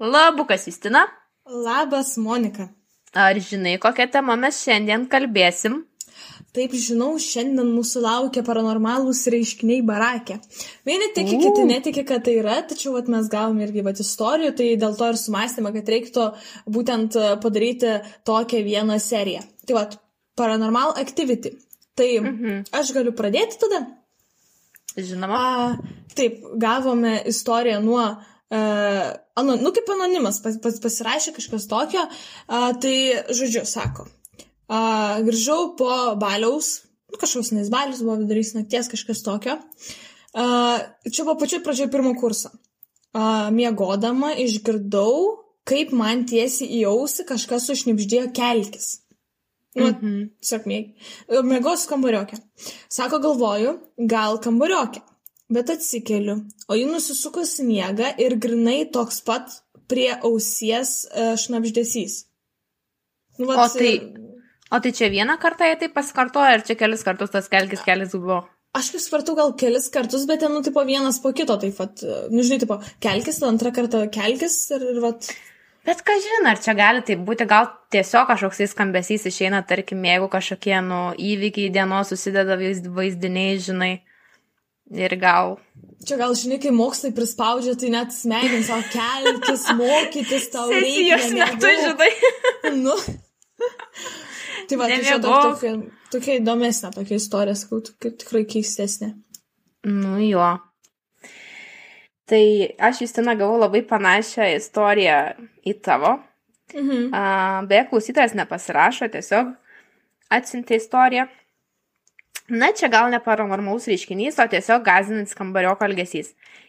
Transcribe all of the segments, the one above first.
Labukas Justina. Labas, Monika. Ar žinai, kokią temą mes šiandien kalbėsim? Taip žinau, šiandien mūsų laukia paranormalūs reiškiniai barakė. Vieni tiki, U. kiti netiki, kad tai yra, tačiau vat, mes gavom irgi vat, istorijų, tai dėl to ir sumastėme, kad reiktų būtent e, padaryti tokią vieną seriją. Tai vat, Paranormal Activity. Tai Mhm. aš galiu pradėti tada? Žinoma. A, taip, gavome istoriją nuo, uh, ano, nu kaip anonimas, pas, pas, pasirašė kažkas tokio, uh, tai žodžiu, sako, uh, grįžau po baliaus, nu, kažkoks nes balius buvo vidurys nakties, kažkas tokio. Uh, čia buvo pačiu pradžioje pirmo kurso. Uh, miegodama išgirdau, kaip man tiesiai į ausį kažkas užnipždėjo kelkis. Nu, Mhm. Tiesiog mėg... Mėgos kambariokė. Sako, galvoju, gal kambariokė. Bet atsikeliu, o ji nusisukus miega ir grinai toks pat prie ausies e, šnapždesys. Nu, O tai, o tai čia vieną kartą jie tai pasikartoja, ar čia kelis kartus tas kelkis kelis buvo? Aš kaip supratau, gal kelis kartus, bet ten, nu, tipo, vienas po kito, taip pat, e, nu, žinai, tipo, kelkis, antrą kartą kelkis ir, ir vat, Bet ką žinai, ar čia gali tai būti, gal tiesiog kažkoks skambesys išeina, tarkim, jeigu kažkokie, nu, įvykiai dienos susideda vaizd- vaizdiniai, žinai. Ir gal. čia gal, žinai, kai mokslai prispaudžia, tai net smegenis savo kelkis, mokytis tau reikia. Sesijos metu, žinai. Nu. Tai va, tai čia dar tokia, tokia įdomesnė tokia istorija, sakau, tikrai keistesnė. Nu jo. Tai aš Justina gavau labai panašią istoriją į tavo. Mhm. Beje, klausytojas nepasirašo, tiesiog atsintė istoriją. Na, čia gal ne paranormalus reiškinys, o tiesiog gazinantis kambarioko elgesys.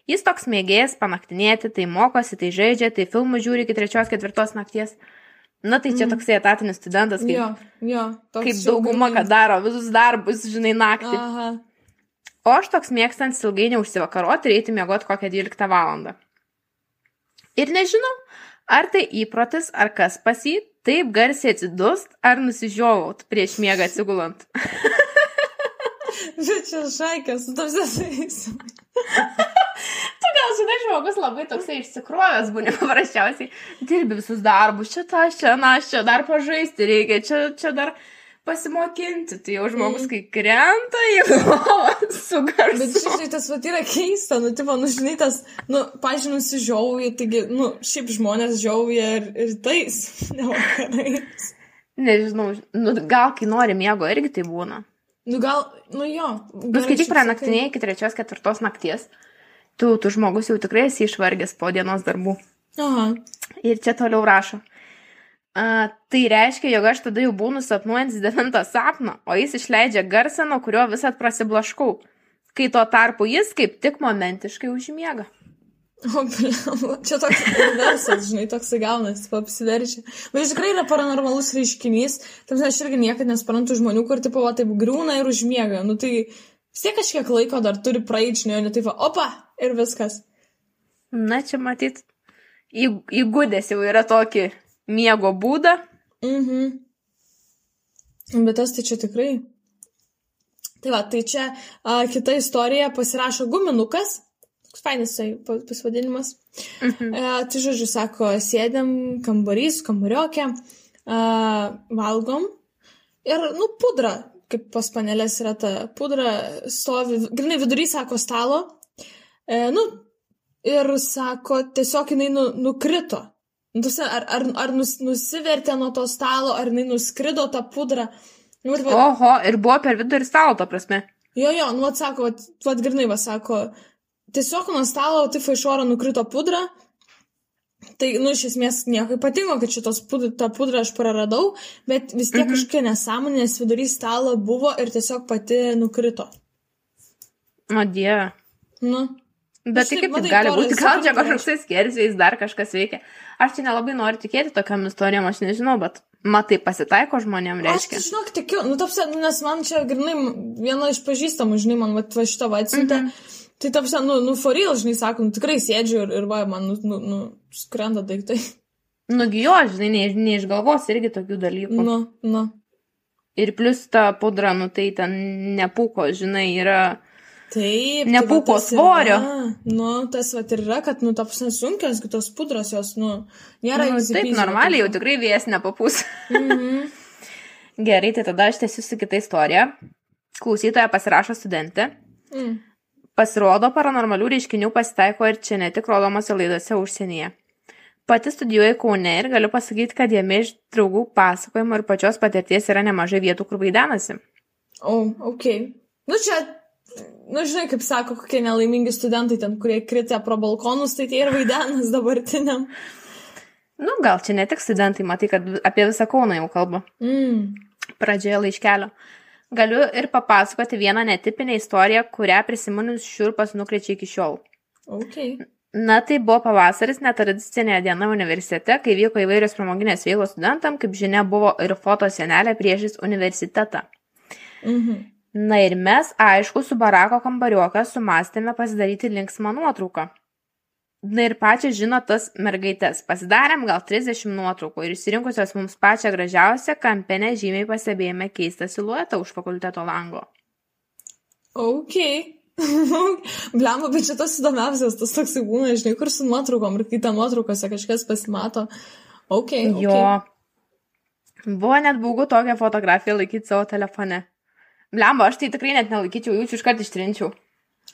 Jis toks mėgėjas panaktinėti, tai mokosi, tai žaidžia, tai filmų žiūri iki trečios, ketvirtos nakties. Na, tai čia Mhm. toksai etatinis studentas, kaip, Jo, jo. kaip dauguma, kad daro visus darbus, žinai, naktį. Aha. O aš toks mėgstants ilgai neužsivakaroti ir eiti miegoti kokią 12 valandą. Ir nežinau, ar tai įprotis, ar kas pas jį, taip garsiai atsidust, ar nusižiovaut prieš miegą atsigulant. Bet čia šaikės, tu visais. Tu gal žinai, žmogus labai toksai išsikrovęs būni paprasčiausiai. Dirbi visus darbus, čia tą, čia, na, čia dar pažaisti reikia, čia, čia dar pasimokinti. Tai jau žmogus, kai krenta į lovą su Bet garsu. žinai, tas vat yra keista, nu, tipo, nu, žinai, tas, nu, pažiūrėjau, nusižiauja, taigi, nu, šiaip žmonės žiauja ir, ir tais, ne vakarais. Nežinau, nu, gal kai nori miego irgi tai būna. Nu, gal, nu, jo. Nu, gerai, skaityk šiaip prie sakai. naktinėje iki trečios, ketvirtos nakties. Tu, tu žmogus jau tikrai esi išvargęs po dienos darbų. Aha. Ir čia toliau rašo. A, tai reiškia, jog aš tada jau būnu sapnuojantis devintą sapną, o jis išleidžia garsą, nuo kurio visat prasiblaškau. Kai tuo tarpu jis kaip tik momentiškai užmiega. O, blemba, čia toks garsas, žinai, toks gaunasi, apsiverčia. Bet iš tikrai yra paranormalus reiškinys. Tam aš irgi niekada nesprantu žmonių, kur tipo, va, taip griūna ir užmiega. Nu tai vis tiek kažkiek laiko dar turi praeiti, žinai, o ne taip, va, opa, ir viskas. Na, čia matyt, į- įgudęs jau yra tokį miego būdą. Mhm. Bet tas tai čia tikrai. Tai va, tai čia a, kita istorija pasirašo guminukas. Fainas pa- pasivadinimas. Mhm. E, tai žodžiu, sako, sėdėm kambarys, kambariokė, e, valgom ir, nu, pudra, kaip pas panelės yra ta pudra, stovi, grinai vidury, sako, stalo. E, nu, ir sako, tiesiog jinai nu, nukrito. Nu, ta Ar, ar, ar nus, nusivertė nuo to stalo, ar jinai nuskrido tą pudrą. Nu, vat, va, Oho, ir buvo per vidurį stalo, to prasme. Jo, jo, nu, atsako, vad grinai, va, sako, tiesiog nuo stalo, taip iš oro nukrito pudra. Tai, nu, iš esmės nieko ypatingo, kad šitos pudra, tą pudrą aš praradau, bet vis tiek Mhm. kažkokia nesąmonė, nes vidury stalo buvo ir tiesiog pati nukrito. O dieve. Nu, Bet Aš tai kaip matai, gali būti, gal čia kažkoks tai skersvėjais dar kažkas veikia. Aš čia nelabai noriu tikėti tokiam istorijom, aš nežinau, bet matai pasitaiko žmonėm, aš reiškia. tai žinok, tikiu, nu, tapsi, nu, nes man čia grinai viena iš pažįstamų, žinai, man va, šitą va atsiuntė. Mhm. Tai tapsi, nu, nu, for real, žinai, sako, nu, tikrai sėdžiu ir, ir va, man, nu, nu, nu skrenda daiktai. Nugi jo, žinai, ne, ne iš galvos irgi tokių dalykų. Nu, nu. Ir plus ta pudra, nu tai ten nepūko, žinai, yra Taip. Nepūko tai svorio. Yra, nu, tas va ir yra, kad, nu, ta prasme, sunkios, kitos pudros jos, nu, nėra Nu, taip, normaliai, jau tikrai vėjas nepapūs. Mhm. Gerai, tai tada aš tiesiu su kita istorija. Klausytoja pasirašo studentė. Mm. Pasirodo, paranormalių reiškinių pasitaiko ir čia ne tik rodomose laidose užsienyje. Pati studijuoju Kaune ir galiu pasakyti, kad jame iš draugų pasakojimų ir pačios patirties yra nemažai vietų, kur vaidenasi. O, ok. Nu, čia, nu, žinai, kaip sako, kokie nelaimingi studentai ten, kurie kritė pro balkonus, tai tie ir vaidenas dabartiniam. Nu, gal čia ne tik studentai, matai, kad apie visą Kauną jau kalba. Mm. Pradžioje laiškelio. Galiu ir papasakoti vieną netipinę istoriją, kurią prisiminus šiurpas nukrečia iki šiol. Ok. Na, tai buvo pavasaris, netradicinė diena universitete, kai vyko įvairios pramoginės veiklos studentam, kaip žinia, buvo ir foto senelė priešais universitetą. Mhm. Na ir mes, aišku, su barako kambarioką sumastėme pasidaryti linksmą nuotrauką. Na ir pačią žino tas mergaitės. Pasidarėm gal 30 nuotraukų ir išsirinkusios mums pačią gražiausią kampinę žymiai pastebėjome keistą siluetą už fakulteto lango. Ok. Blemba, bet čia tas įdomiausias, tas toks būna, žinai, kur su nuotraukom ir kai ta nuotraukose kažkas pasimato. Ok. okay. Jo. Buvo net baugu tokią fotografiją laikyti savo telefone. Blemba, aš tai tikrai net nelaikyčiau, jaučiu iškart ištrinčiau.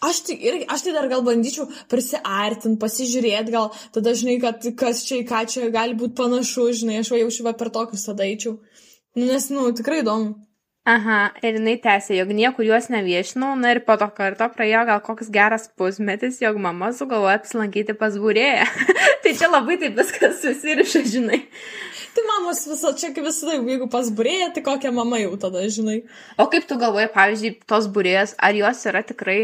Aš tai, irgi, aš tai dar gal bandyčiau prisiartinti, pasižiūrėti, gal tada žinai, kad kas čia į ką čia gali būti panašu, žinai, aš va jaučiu va per tokius tada eičiau. Nu, nes, nu, tikrai įdomu. Aha, ir jinai tęsė, jog niekur juos neviešinau, na ir po to karto praėjo gal koks geras pusmetis, jog mama sugalvoja apsilankyti pas būrėją. tai čia labai taip viskas susiriša, žinai. Tai mamos visą, čia kaip visada, jeigu pas burėja, tai kokia mama jau tada, žinai. O kaip tu galvoji, pavyzdžiui, tos būrėjas, ar jos yra tikrai,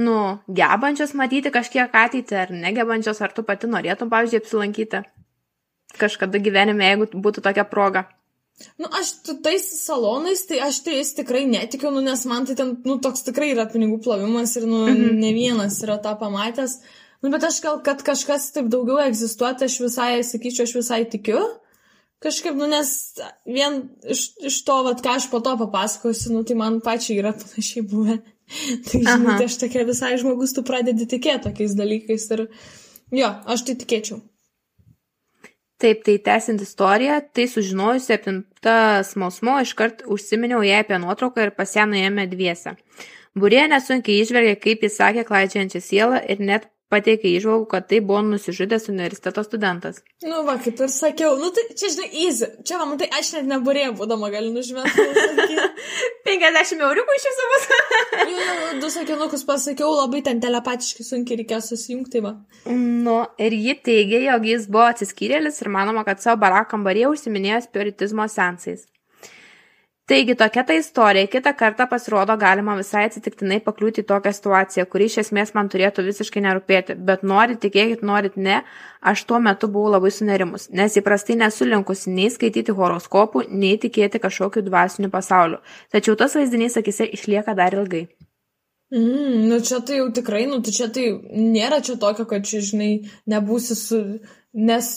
nu, gebančios matyti kažkiek ateitį, ar negebančios, ar tu pati norėtum, pavyzdžiui, apsilankyti kažkada gyvenime, jeigu būtų tokia proga. Nu, aš tais salonais, tai aš tai jais tikrai netikiu, nu, nes man tai ten, nu, toks tikrai yra pinigų plovimas ir, nu, mhm. ne vienas yra tą pamatęs. Nu, bet aš gal, kad kažkas taip daugiau egzistuoja, tai aš visai, sakyčiau, aš visai tikiu. Kažkaip, nu, nes vien iš, iš to, vat, ką aš po to papasakosiu, nu, tai man pačiai yra panašiai buvę. tai, žinai, tai aš tokia visai žmogus, tu pradedi tikėti tokiais dalykais ir, jo, aš tai tikėčiau. Taip, tai tęsiant istoriją, tai sužinojus septinta smalsumo, iškart užsiminiau ją apie nuotrauką ir pas ją nuėjome dviese. Būrė nesunkiai išvelgė, kaip jis sakė, klaidžiančią sielą ir net pateikė išvalgų, kad tai buvo nusižudęs universiteto studentas. Nu, va, kaip ir sakiau, nu, tai čia, žinai, easy. Čia, va, matai, aš net neburėjau, būdama galiu nužymėti. 50 euriukų iš viso bus. Jau, jau, du sakinukus pasakiau, labai ten telepatiškai sunkiai reikėjo susijungti, va. Nu, ir ji teigė, jog jis buvo atsiskyrėlis ir manoma, kad savo barako kambaryje užsiminėjo spiritizmo sensais. Taigi tokia ta istorija, kitą kartą pasirodo galima visai atsitiktinai pakliūti į tokią situaciją, kuri iš esmės man turėtų visiškai nerūpėti, bet norit tikėkit, norit ne, aš tuo metu buvau labai sunerimus, nes įprastai nesu linkusi nei skaityti horoskopų, nei tikėti kažkokiu dvasiniu pasauliu, tačiau tas vaizdinys akise išlieka dar ilgai. Mm, nu, čia tai jau tikrai, nu, tai čia tai nėra čia tokio, kad čia, žinai, nebūsi su... Nes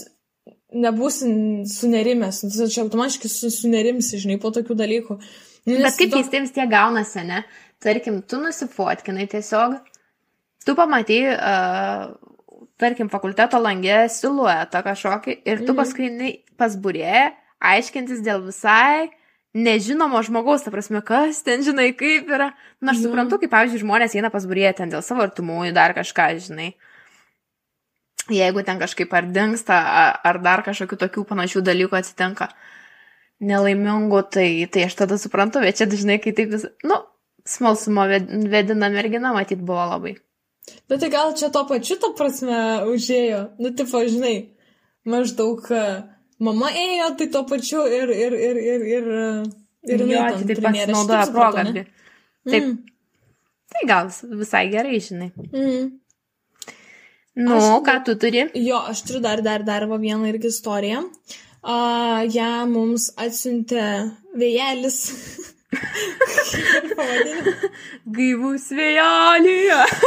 nebūsi sunerimęs, nu, čia automatiškai su, sunerimsi, žinai, po tokių dalykų. Nu, Bet kaip keistai vis tiek gaunasi, ne? Tarkim, tu nusifotkinai tiesiog, tu pamatai, uh, tarkim, fakulteto langė siluetą kažkokį ir tu Mhm. paskui eini pas būrėją, aiškintis dėl visai nežinomo žmogaus, ta prasme, kas ten, žinai, kaip yra. Na, aš Jo. suprantu, kaip, pavyzdžiui, žmonės eina pas būrėją ten dėl savo artimųjų, dar kažką, žinai. Jeigu ten kažkaip ar dinksta, ar dar kažkokių tokių panašių dalykų atsitinka nelaimingų, tai, tai aš tada suprantu, bet čia dažnai, kai taip vis, nu, smalsumo ved- vedina mergina, matyt, buvo labai. Bet tai gal čia to pačiu, to prasme, užėjo. Nu, tipo, žinai, maždaug mama ėjo, tai to pačiu ir, ir, ir, ir, ir, ir jo, tai taip pasinaudoja progą. Taip, Mm, tai gal visai gerai, žinai. mm. Nu, Aš- ką tu turi? Jo, aš turiu dar, dar, dar vieną irgi istoriją. Uh, ją mums atsiuntė vėjelis. Gaivus vėjelį.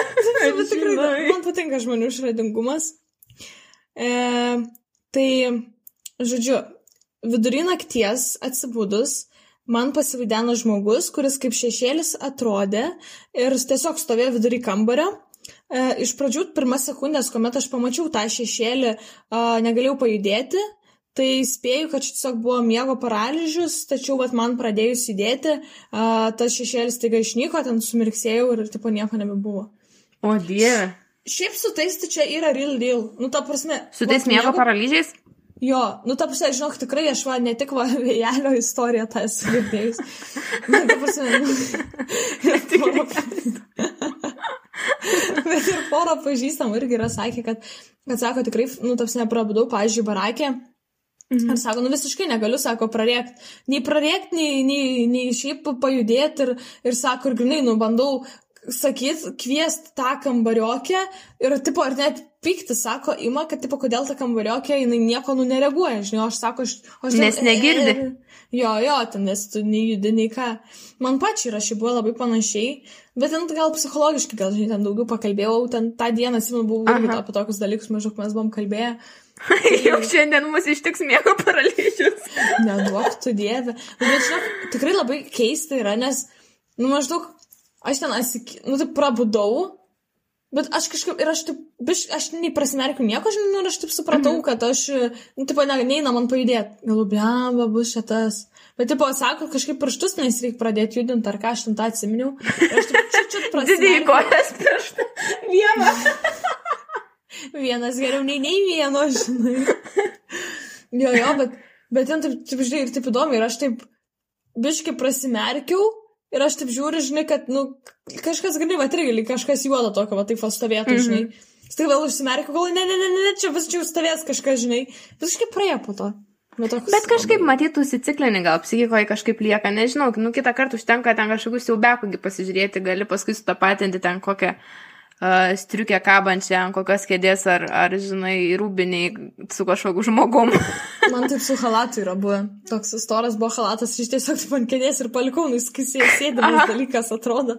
Tikrai, man patinka žmonių išradingumas. E, tai, žodžiu, vidury nakties atsibūdus, man pasivaideno žmogus, kuris kaip šešėlis atrodė ir tiesiog stovėjo vidury kambario. E, iš pradžių, pirmas sekundės, kuomet aš pamačiau tą šešėlį, e, negalėjau pajudėti, tai spėju, kad čia tiesiog buvo miego paralyžius, tačiau vat, man pradėjus įdėti, e, tas šešėlis taiga išnyko, ten sumirksėjau ir tipo nieko nebebuvo. O dieve. Šiaip su tais tai čia yra real deal. Nu, ta prasme. Su tais vat, miego paralyžiais? Jo, nu ta prasme, žinok, tikrai aš va, ne tik va, vėjelio istoriją tą esu girdėjus. Nu, ta prasme, nu, Bet ir pora pažįstamų irgi yra sakę, kad, kad sako, tikrai, nu, taps neprabudau, pavyzdžiui, barakė. Mhm. Ir sako, nu visiškai negaliu, sako, prarėkti. Nei prarėkti, nei, nei, nei šiaip pajudėti. Ir, ir sako, ir grinai, nu, bandau sakyt, kviest tą kambariokę ir, tipo, ar net pykti, sako, ima, kad, tipo, kodėl ta kambariokė, jinai nieko, nu, nereaguoja, žinai, aš sako, aš... aš Nes negirdi. E, jo, jo, ten, nes tu nei judi, nei ką. Man pačiai šiaip buvo labai panašiai, bet ten gal psichologiškai, gal, žinai, ten daugiau pakalbėjau, ten tą dieną, atsimenu, buvau irgi apie tokius dalykus, maždaug mes buvom kalbėję. Jau šiandien mus ištiks miego paralyžius. Neduok tu dievę. Bet, žinok, tikrai labai keista yra, nes, nu, maždaug, aš ten, asik... nu, tai prabudau, bet aš kažkaip, ir aš taip, biš, aš nei prasimerkiu nieko, žinai, nu, ir aš taip supratau, Mhm. kad aš, nu, taip, ne, neina man pajudėti. Galų, blemba, bus šitas. Bet, tipo, sako, kažkaip pirštus nes reikia pradėti judinti, ar ką aš ten tą atsiminiau. Ir aš taip, čia, čia prasimerkiu. kojas pirštą. Vieną. Vienas geriau nei nei vieno, žinai. Jo, jo, bet, bet ten taip, taip, žinai, ir taip įdomu, ir aš taip biškai prasimerkiau, ir aš taip žiūriu, žinai, kad, nu, kažkas, gali, va, irgi, kažkas juodo tokio, va, taip va stovėtų, Mhm. žinai. Štai vėl užsimerkiau, gal, ne, ne, ne, ne, ne, čia vis čia jau stovės kažkas, žinai. Visiškai praėjo po to. Bet, toks, Bet kažkaip matytų įsiciklinį, gal psichikoje kažkaip lieka, nežinau, nu kitą kartą užtenka ten kažkokius siaubekųgi pasižiūrėti, gali paskui sutapatinti ten kokią striukę kabančią ant kokios kėdės ar, ar, žinai, rūbiniai su kažkokiu žmogum. Man taip su halatu yra buvę. Toks storas buvo halatas, aš tiesiog ant kėdės ir palikau, nu, jis kisėje sėdimas dalykas atrodo.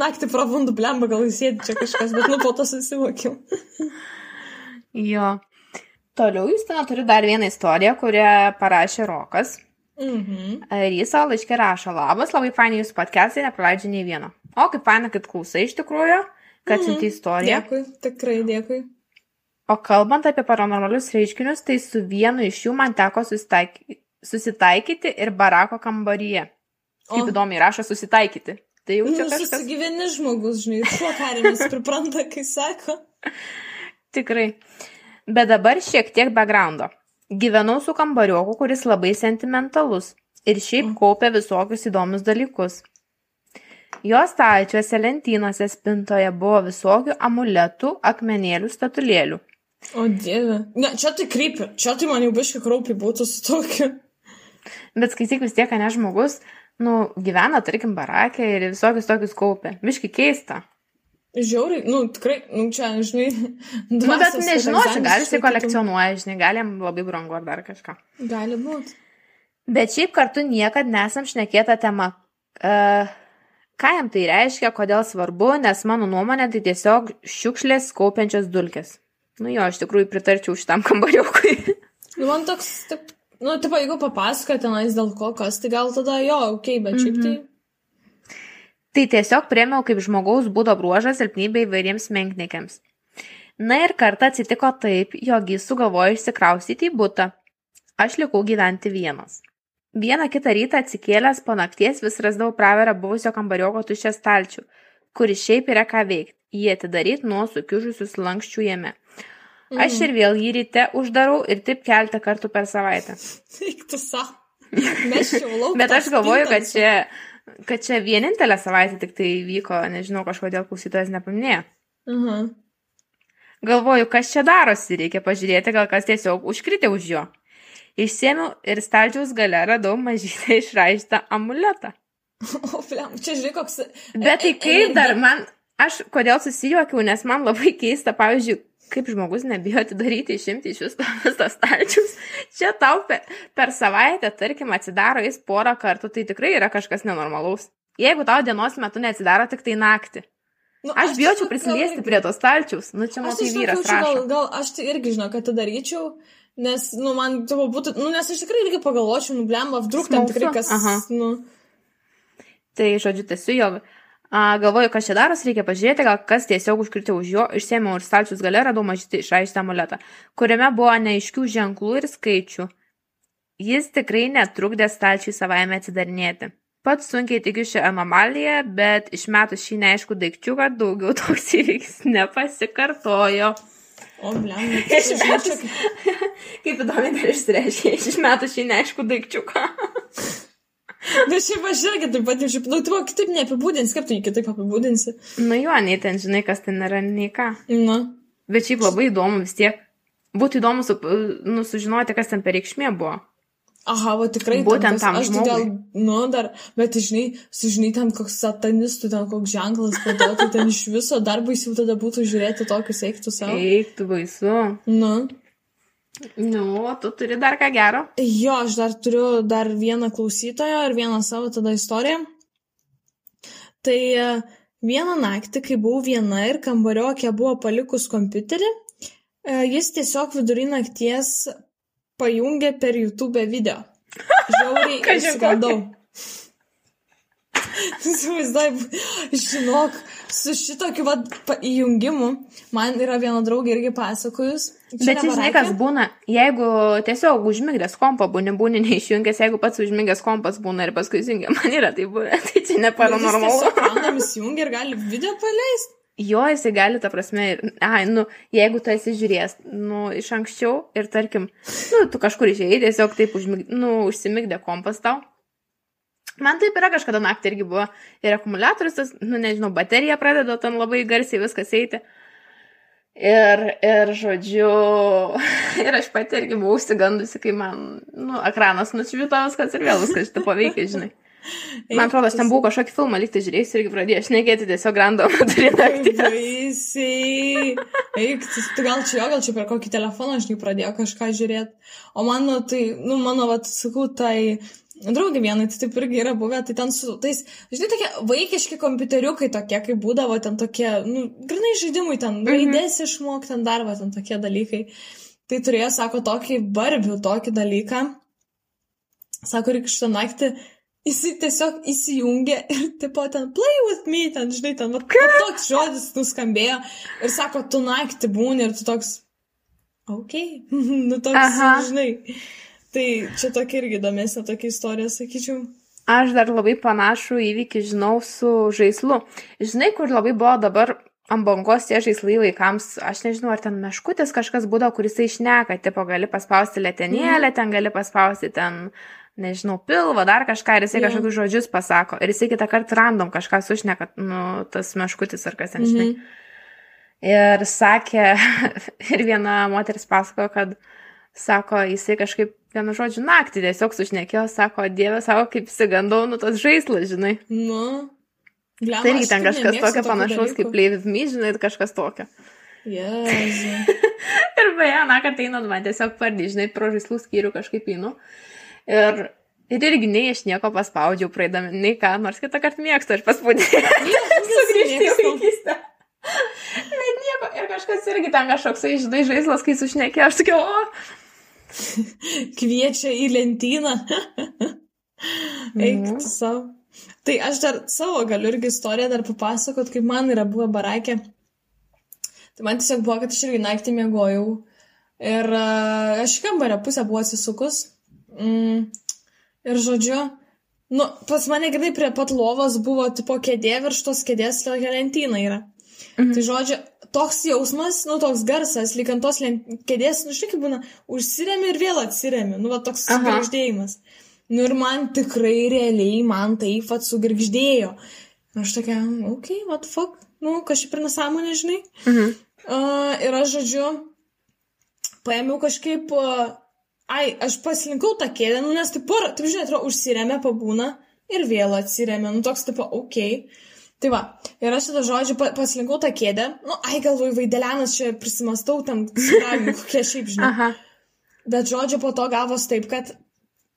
Naktį prabundu, blemba, gal jis sėdi čia kažkas, bet nu po to susivokiau. jo. Toliau jūs ten turi dar vieną istoriją, kurią parašė Rokas. Mhm. Ir jis savo laiškį rašo, labas, labai fainai jūsų podcastai, nepraleidžiu nei vieno. O, kaip faina, kad klausai iš tikrųjų, kad Mhm. siunti istoriją. Dėkui, tikrai dėkui. O kalbant apie paranormalius reiškinius, tai su vienu iš jų man teko susitaikyti, susitaikyti ir barako kambaryje. Kaip O. įdomiai rašo susitaikyti. Tai jau čia Nu, kažkas susigyveni žmogus, žinai, šuo karinis pripranta, kai sako. tikrai. Bet dabar šiek tiek backgroundo. Gyvenau su kambarioku, kuris labai sentimentalus ir šiaip kaupia visokius įdomius dalykus. Jo stalčiuose lentynose spintoje buvo visokių amuletų, akmenėlių, statulėlių. O dieve. Ne, čia tai krypi. Čia tai man jau biškai kraupiai būtų su tokiu. Bet skaityk vis tiek, ne žmogus, nu, gyvena, tarkim, barakė ir visokius tokius kaupia. Viški keista. Žiauriai, nu tikrai, nu čia, žinai. Nu, bet nežinosi, gal jisai kolekcionuoja, žinai, gal jam labai brangu ar dar kažką. Gali būti. Bet šiaip kartu niekad nesam šnekėta tema. Uh, ką jam tai reiškia, kodėl svarbu, nes mano nuomonė tai tiesiog šiukšlės kaupiančios dulkės. Nu jo, iš tikrųjų pritarčiau šitam kambariukui. Nu, man toks, taip, nu, tipo, jeigu papasako tenais dėl ko kas, tai gal tada jo, okei, okay, bet šiaip tai. tai tiesiog priemiau kaip žmogaus būdo bruožas silpnybė įvairiems menknikiams. Na ir kartą atsitiko taip, jog jis sugalvojo išsikraustyti į būtą. Aš likau gyventi vienas. Vieną kitą rytą atsikėlęs po nakties vis rasdavau praverą buvusio kambarioko tuščią stalčių, kuris šiaip yra ką veikti. Jį atidaryti nuo sukiužusius lankščių jame. Aš ir vėl jį ryte uždarau ir taip keltą kartų per savaitę. Eik tu savo. Bet aš galvoju, kad čia, kad čia vienintelę savaitę tik tai vyko, nežinau, kažkodėl klausytojas nepaminėjo. Aha. Galvoju, kas čia darosi, reikia pažiūrėti, gal kas tiesiog užkritė už jo. Išsėmiau ir stalčiaus gale radau mažytę išraižtą amuletą. O, blem, čia žiūrėk, koks. Bet tai e- kaip dar man, aš kodėl susijuokiau, nes man labai keista, pavyzdžiui, kaip žmogus nebijo atidaryti, išimti iš jūsų visą stalčius. Čia tau per, per savaitę, tarkim, atsidaro jis porą kartų, tai tikrai yra kažkas nenormalaus. Jeigu tau dienos metu neatsidaro tik tai naktį. Nu, Aš bijočiau tiesiog prisiliesti gal- prie to stalčiaus. Nu, čia Aš mano tai tai vyras gal, gal aš tai irgi žinau, kad tai daryčiau, nes, nu, man tai būtų, nu, nes aš tikrai irgi pagalvočiau, nu, blemba, vdruk ten tikrai kas, Aha. nu, Tai, žodžiu, tiesiu, jog a, galvoju, kas čia daros, reikia pažiūrėti, gal kas tiesiog užkritė už jo, išsėmiau ir stalčius gale radau mažytį išraištą amuletą, kuriame buvo neaiškių ženklų ir skaičių. Jis tikrai netrukdė stalčiui savaime atsidarinėti. Pats sunkiai tikiu šią anomaliją, bet išmetus šį neaiškų daikčiuką daugiau toks įvykis nepasikartojo. O, čia Išmetus. kaip- įdomi dar išsireiškia, išmetus šį neaiškų daikčiuką. Bet šiaip aš irgi taip pat, šiaip, nu, tu kitaip neapibūdinsi, kaip tu jį kitaip apibūdinsi. nu jo, nei ten žinai, kas ten yra, nei ką. Nu, Bet šiaip labai įdomu vis tiek. Būtų įdomu su, nu, sužinoti, kas ten per reikšmė buvo. Aha, va tikrai. ten Būtent tas- tam Aš tai gal, žmogui. nu, dar, bet, žinai, sužinai ten koks satanistų, ten koks ženklas, tada, tai ten iš viso dar baisiau tada būtų žiūrėti tokius eiktų savo. Eiktų baisu. Nu. Nu, tu turi dar ką gero? Jo, aš dar turiu dar vieną klausytoją ir vieną savo tada istoriją. Tai e, vieną naktį, kai buvau viena ir kambariokė buvo palikus kompiuterį, e, jis tiesiog vidurį nakties pajungė per YouTube video. Žiauriai Kaži išsigandau. Įsivaizduoju, žinok, su šitokiu vat, įjungimu man yra viena draugė irgi pasakojus. Bet čia žinai, kas būna, jeigu tiesiog užmigdęs kompą būni, būni neišjungęs, jeigu pats užmigęs kompas būna ir paskui įsijungia, man yra tai buvę, tai čia ne paranormalu. Random įsijungia ir gali video paleisti. Jo, jisai gali, ta prasme, ir, ai, nu, jeigu tu esi žiūrėjęs, nu, iš anksčiau ir, tarkim, nu, tu kažkur išėjai, tiesiog taip, užmig, nu, užsimigdė kompas tau. Man taip yra kažkada naktį irgi buvo ir akumuliatorius, tas, nu, nežinau, baterija pradeda ten labai garsiai viskas eiti. Ir, ir, žodžiu, ir aš pati irgi buvau užsigandusi, kai man, nu, ekranas nušvito viskas ir vėl viskas šitą paveikia, žinai. Man atrodo, aš ten buvau kažkokį filmą likti žiūrėjus irgi pradėjau šnekėti tiesiog random vidury nakties. Baisiai. Eik, tu, gal čia jo, gal čia per kokį telefoną, žinai, pradėjo kažką žiūrėti. O mano, tai, nu, mano, vat, sakau, tai draugė vienai, tai taip irgi yra buvę, tai ten su tais, žinai, tokie vaikiški kompiuteriukai tokie, kaip būdavo, ten tokie, nu, grinai žaidimai, ten raidės išmokti, ten dar, va, ten tokie dalykai. Tai turėjo, sako, tokį barbių, tokį dalyką. Sako, reikia šitą naktį Jis tiesiog įsijungė ir, tipo, ten play with me, ten, žinai, ten, va, va, toks žodis nuskambėjo ir sako, tu naktį būni ir tu toks, ok, nu toks, Aha. žinai. Tai čia tokia irgi įdomesnė tokia istorija, sakyčiau. Aš dar labai panašų įvykį žinau su žaislu. Žinai, kur labai buvo dabar ant bangos tie žaislai vaikams, aš nežinau, ar ten meškutis kažkas būdavo, kuris išneka, tipo, gali paspausti letenėlę, ten gali paspausti ten, nežinau, pilvą, dar kažką, ir jisai Jo. kažkokius žodžius pasako, ir jisai kitą kartą random kažką sušneka, nu, tas meškutis ar kas ten, žinai. Mhm. Ir sakė, ir viena moteris pasako, kad, sako, jisai kažkaip vienu žodžiu naktį tiesiog sušnekėjo, sako, dieve, sako, kaip įsigandau, nu, tas žaislas, žinai. Nu. Blemba, Tai irgi ten kažkas tokio panašaus dalykų. kaip with Me, žinai, kažkas tokio. Jėzu. Ir beje, na, kad einant man tiesiog pardį, žinai, pro žaislų skyrių kažkaip einu. Ir, ir irgi nei aš nieko paspaudžiau praeidami, nei ką, nors kitą kartą mėgstu, aš paspaudžiu. Sugrįžti į vaikystę. Bet nieko, ir kažkas irgi ten kažkoks, žinai, žaislas, kai sušnekė, aš sakiau, o, Kviečia į lentyną. Eik tu savo. Tai aš dar savo galiu irgi istoriją dar papasakot, kaip man yra buvę barakė. Tai man tiesiog buvo, kad aš irgi naktį mėgojau. Ir uh, aš kambario pusę buvau atsisukus. Mm, ir žodžiu, nu, pas mane grinai prie pat lovos buvo tipo kėdė, virš tos kėdės tokia lentyna yra. Mhm. Tai žodžiu, toks jausmas, nu, toks garsas, lyg ant tos lent- kėdės, nu, žinai, kaip būna, užsiremi ir vėl atsiremi, nu, va, toks Aha. sugrįždėjimas. Nu, ir man tikrai realiai, man taip pat sugrįždėjo. Aš tokia, okei, okay, what fuck, nu, kažkaip ir nesąmonė, žinai. Mhm. Uh, ir aš, žodžiu, paėmiau kažkaip, uh, ai, aš pasilinkau tą kėdę, nu, nes taip, porą, taip žinai, atrodo, užsiremė pabūna ir vėl atsiremė, nu, toks, tipo, okei. Okay. Tai va, ir aš tada žodžiu pa, pasilinkau tą kėdę, nu, ai, galvoju, vaidelianas čia prisimastau tam, kokie šiaip, žinai. Aha. Bet žodžiu, po to gavos taip, kad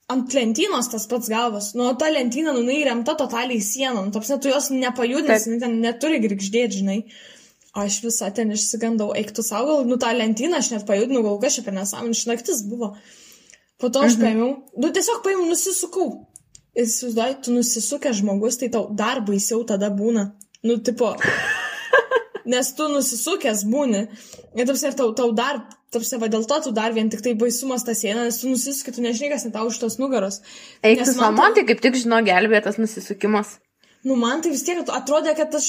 ant lentynos tas pats gavos. Nu, ta lentyna, nu, jinai remta totaliai sieną. Nu, tapsne, tu jos nepajudinsi, jinai ten neturi grįždėti, žinai. Aš visą ten išsigandau, eiktų savo, gal, nu, tą lentyną aš net pajudinau, gal kažkaip per nesąmonį, šnaktis buvo. Po to aš Mhm. paėmiau, nu, tiesiog paėmiau, nusisukau. Ir įsivaizduoji, tu nusisukęs žmogus, tai tau dar baisiau tada būna. Nu, tipo, nes tu nusisukęs būni. Ir tarsi tau, tau dar, tarsi va dėl to tu dar vien tik tai baisumas tas eina, nes tu nusisuki, tu nežinai, kas net tau už tos nugaros. Eik tu man tai kaip tik žino gelbėtas nusisukimas. Nu, man tai vis tiek atrodė, kad aš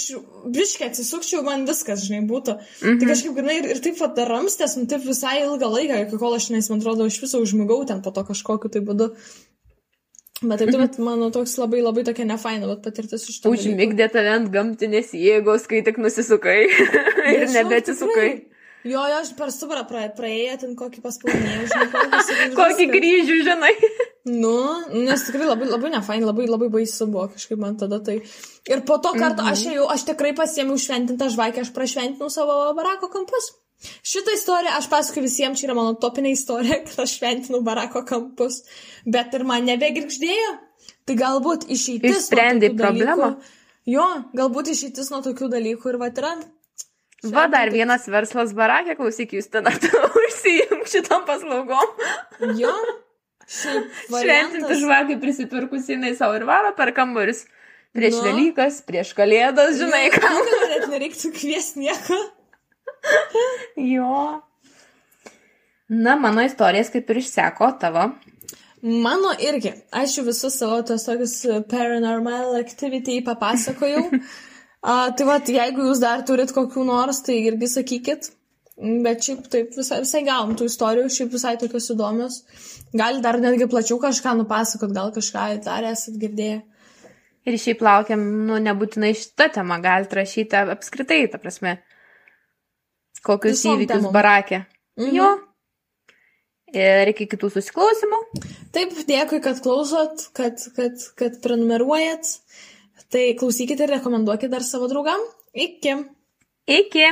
biškai atsisukčiau, man viskas, žinai, būtų. Mhm. Mhm. Tai kažkaip, grinai, ir, ir taip pat ramstės, nu, taip visai ilgą laiką, iki kol aš, nes man atrodo, iš viso užmigau ten po to kažkokiu tai būdu. Bet taip, mhm. bet mano toks labai labai tokia nefaina, bet patirtis iš to. Užmigdė tave ant gamtinės jėgos, kai tik nusisukai ir nebeatsisukai. Jo, jo, aš per stuburą pra, praėjau ten kokį paspalnėjau, žinai, kokį, kryžių, žinai. Nu, nes tikrai labai, labai nefain, labai, labai baisu buvo kažkaip man tada tai. Ir po to karto aš jau, aš tikrai pasiėmiau šventintą žvakę, aš prašventinau savo barako kampus. Šitą istoriją aš pasakoju visiems, čia yra mano topinė istorija, kad aš šventinau barako kampus, bet ir man nebegirgždėjo. Tai galbūt išeitis. tokių problemą? Jo, galbūt išeitis nuo tokių dalykų ir va yra. Va dar vienas verslas barakė, klausyk, jūs ten užsijung šitom paslaugom. Jo. Šventinti žvakį prisipirkus jinai savo ir varo per kambarius. Prieš Nu. Velykas, prieš Kalėdas, žinai ką. Gal net nereiktų kviesti nieko. Jo. Na, mano istorijas kaip ir išseko tavo. Mano irgi. Aš jau visus savo tos tokius paranormal activity papasakojau. A, tai va, jeigu jūs dar turit kokių nors, tai irgi sakykit. Bet šiaip taip visai, visai gavom tų istorijų, šiaip visai tokios įdomios. Gal dar netgi plačiau kažką nupasakot, gal kažką dar esat girdėję. Ir šiaip laukiam, nu, nebūtinai šitą temą, galite rašyti apskritai, ta prasme, kokius Visom įvykius temom. barakė. Mhm. Jo. Ir iki kitų susiklausimų. Taip, dėkui, kad klausot, kad, kad, kad prenumeruojat. Tai klausykite ir rekomenduokite dar savo draugam. Iki. Iki.